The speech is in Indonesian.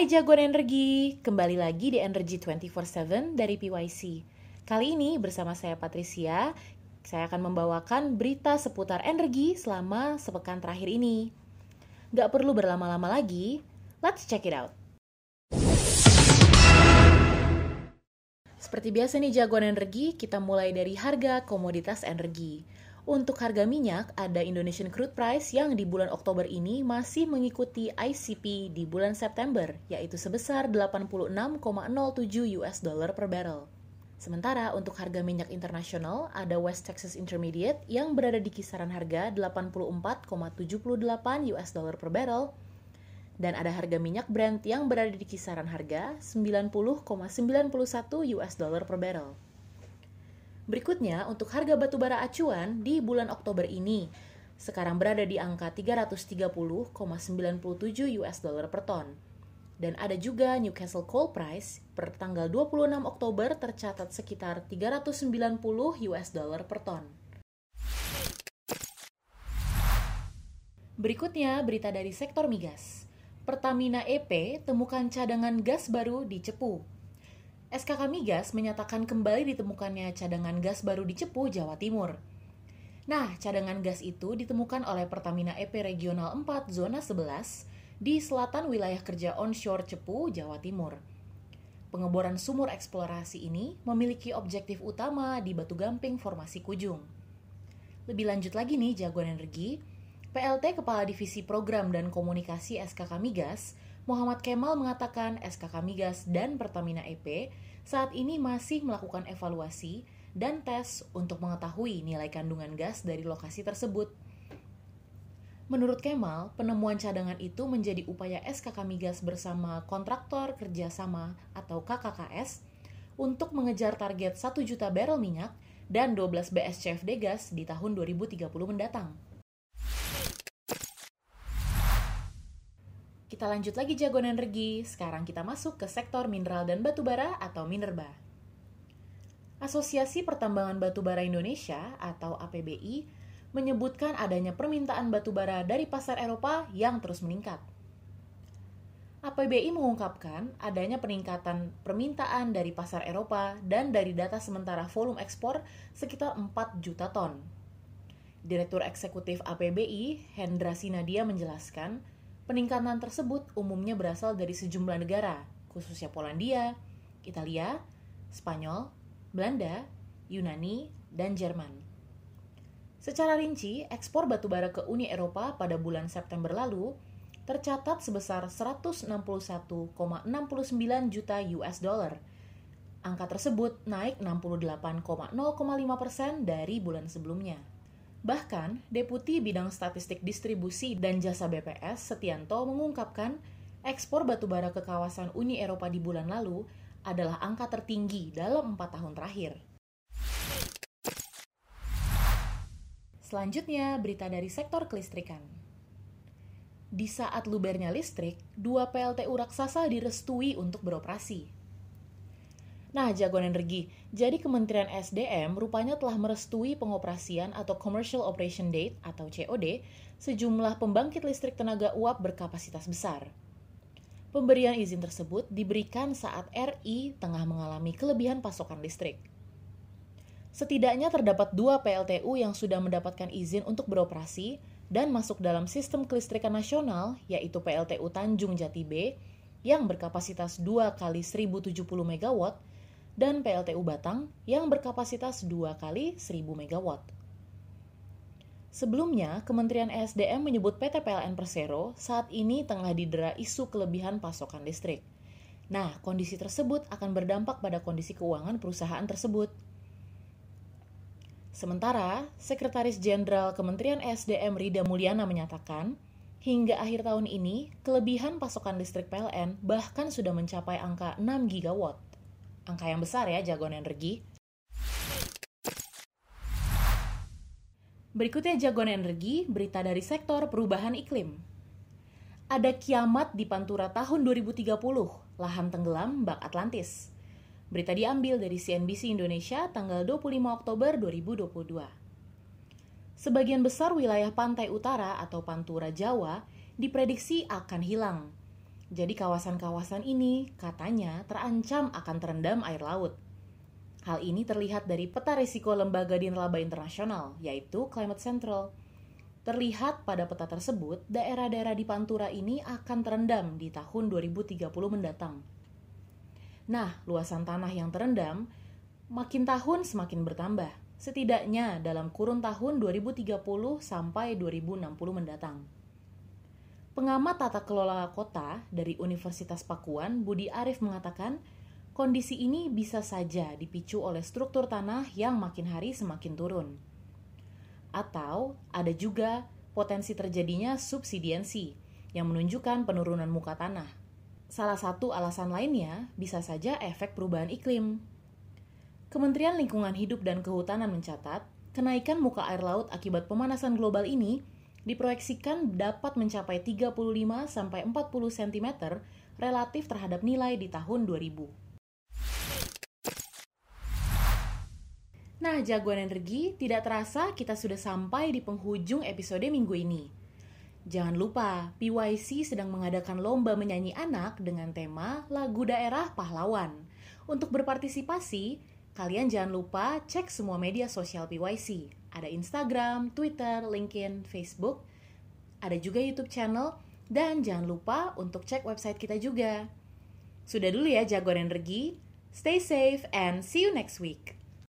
Hai jagoan energi, kembali lagi di Energy 24/7 dari PYC. Kali ini bersama saya Patricia, saya akan membawakan berita seputar energi selama sepekan terakhir ini. Gak perlu berlama-lama lagi, let's check it out. Seperti biasa nih jagoan energi, kita mulai dari harga komoditas energi. Untuk harga minyak, ada Indonesian Crude Price yang di bulan Oktober ini masih mengikuti ICP di bulan September, yaitu sebesar 86,07 US dollar per barrel. Sementara untuk harga minyak internasional, ada West Texas Intermediate yang berada di kisaran harga 84,78 US dollar per barrel, dan ada harga minyak Brent yang berada di kisaran harga 90,91 US dollar per barrel. Berikutnya, untuk harga batubara acuan di bulan Oktober ini, sekarang berada di angka 330,97 US dollar per ton. Dan ada juga Newcastle Coal Price per tanggal 26 Oktober tercatat sekitar 390 US dollar per ton. Berikutnya, berita dari sektor migas. Pertamina EP temukan cadangan gas baru di Cepu. SKK Migas menyatakan kembali ditemukannya cadangan gas baru di Cepu, Jawa Timur. Nah, cadangan gas itu ditemukan oleh Pertamina EP Regional 4 Zona 11 di selatan wilayah kerja onshore Cepu, Jawa Timur. Pengeboran sumur eksplorasi ini memiliki objektif utama di Batu Gamping Formasi Kujung. Lebih lanjut lagi nih jagoan energi, PLT Kepala Divisi Program dan Komunikasi SKK Migas Muhammad Kemal mengatakan SKK Migas dan Pertamina EP saat ini masih melakukan evaluasi dan tes untuk mengetahui nilai kandungan gas dari lokasi tersebut. Menurut Kemal, penemuan cadangan itu menjadi upaya SKK Migas bersama kontraktor kerjasama atau KKKS untuk mengejar target 1 juta barrel minyak dan 12 BSCFD gas di tahun 2030 mendatang. Kita lanjut lagi jagoan energi. Sekarang kita masuk ke sektor mineral dan batubara atau Minerba. Asosiasi Pertambangan Batubara Indonesia atau APBI menyebutkan adanya permintaan batubara dari pasar Eropa yang terus meningkat. APBI mengungkapkan adanya peningkatan permintaan dari pasar Eropa dan dari data sementara volume ekspor sekitar 4 juta ton. Direktur Eksekutif APBI, Hendra Sinadia menjelaskan, Peningkatan tersebut umumnya berasal dari sejumlah negara, khususnya Polandia, Italia, Spanyol, Belanda, Yunani, dan Jerman. Secara rinci, ekspor batubara ke Uni Eropa pada bulan September lalu tercatat sebesar 161,69 juta US dollar. Angka tersebut naik 68,05 persen dari bulan sebelumnya. Bahkan, Deputi Bidang Statistik Distribusi dan Jasa BPS Setianto mengungkapkan ekspor batubara ke kawasan Uni Eropa di bulan lalu adalah angka tertinggi dalam empat tahun terakhir. Selanjutnya, berita dari sektor kelistrikan. Di saat lubernya listrik, dua PLTU raksasa direstui untuk beroperasi. Nah, jagoan energi. Jadi Kementerian SDM rupanya telah merestui pengoperasian atau Commercial Operation Date atau COD sejumlah pembangkit listrik tenaga uap berkapasitas besar. Pemberian izin tersebut diberikan saat RI tengah mengalami kelebihan pasokan listrik. Setidaknya terdapat dua PLTU yang sudah mendapatkan izin untuk beroperasi dan masuk dalam sistem kelistrikan nasional, yaitu PLTU Tanjung Jati B yang berkapasitas 2 kali 1070 MW dan PLTU Batang yang berkapasitas 2 kali 1000 MW. Sebelumnya, Kementerian ESDM menyebut PT PLN Persero saat ini tengah didera isu kelebihan pasokan listrik. Nah, kondisi tersebut akan berdampak pada kondisi keuangan perusahaan tersebut. Sementara, Sekretaris Jenderal Kementerian ESDM Rida Mulyana menyatakan, hingga akhir tahun ini, kelebihan pasokan listrik PLN bahkan sudah mencapai angka 6 gigawatt angka yang besar ya jagoan energi. Berikutnya jagoan energi, berita dari sektor perubahan iklim. Ada kiamat di Pantura tahun 2030, lahan tenggelam bak Atlantis. Berita diambil dari CNBC Indonesia tanggal 25 Oktober 2022. Sebagian besar wilayah pantai utara atau Pantura Jawa diprediksi akan hilang Jadi kawasan-kawasan ini katanya terancam akan terendam air laut. Hal ini terlihat dari peta risiko lembaga di nirlaba internasional, yaitu Climate Central. Terlihat pada peta tersebut, daerah-daerah di Pantura ini akan terendam di tahun 2030 mendatang. Nah, luasan tanah yang terendam makin tahun semakin bertambah, setidaknya dalam kurun tahun 2030 sampai 2060 mendatang. Pengamat tata kelola kota dari Universitas Pakuan, Budi Arif mengatakan, kondisi ini bisa saja dipicu oleh struktur tanah yang makin hari semakin turun. Atau ada juga potensi terjadinya subsidiensi yang menunjukkan penurunan muka tanah. Salah satu alasan lainnya bisa saja efek perubahan iklim. Kementerian Lingkungan Hidup dan Kehutanan mencatat, kenaikan muka air laut akibat pemanasan global ini diproyeksikan dapat mencapai 35 sampai 40 cm relatif terhadap nilai di tahun 2000. Nah, jagoan energi, tidak terasa kita sudah sampai di penghujung episode minggu ini. Jangan lupa, PYC sedang mengadakan lomba menyanyi anak dengan tema lagu daerah pahlawan. Untuk berpartisipasi, kalian jangan lupa cek semua media sosial PYC. Ada Instagram, Twitter, LinkedIn, Facebook, ada juga YouTube channel, dan jangan lupa untuk cek website kita juga. Sudah dulu ya jagoan energi. Stay safe and see you next week.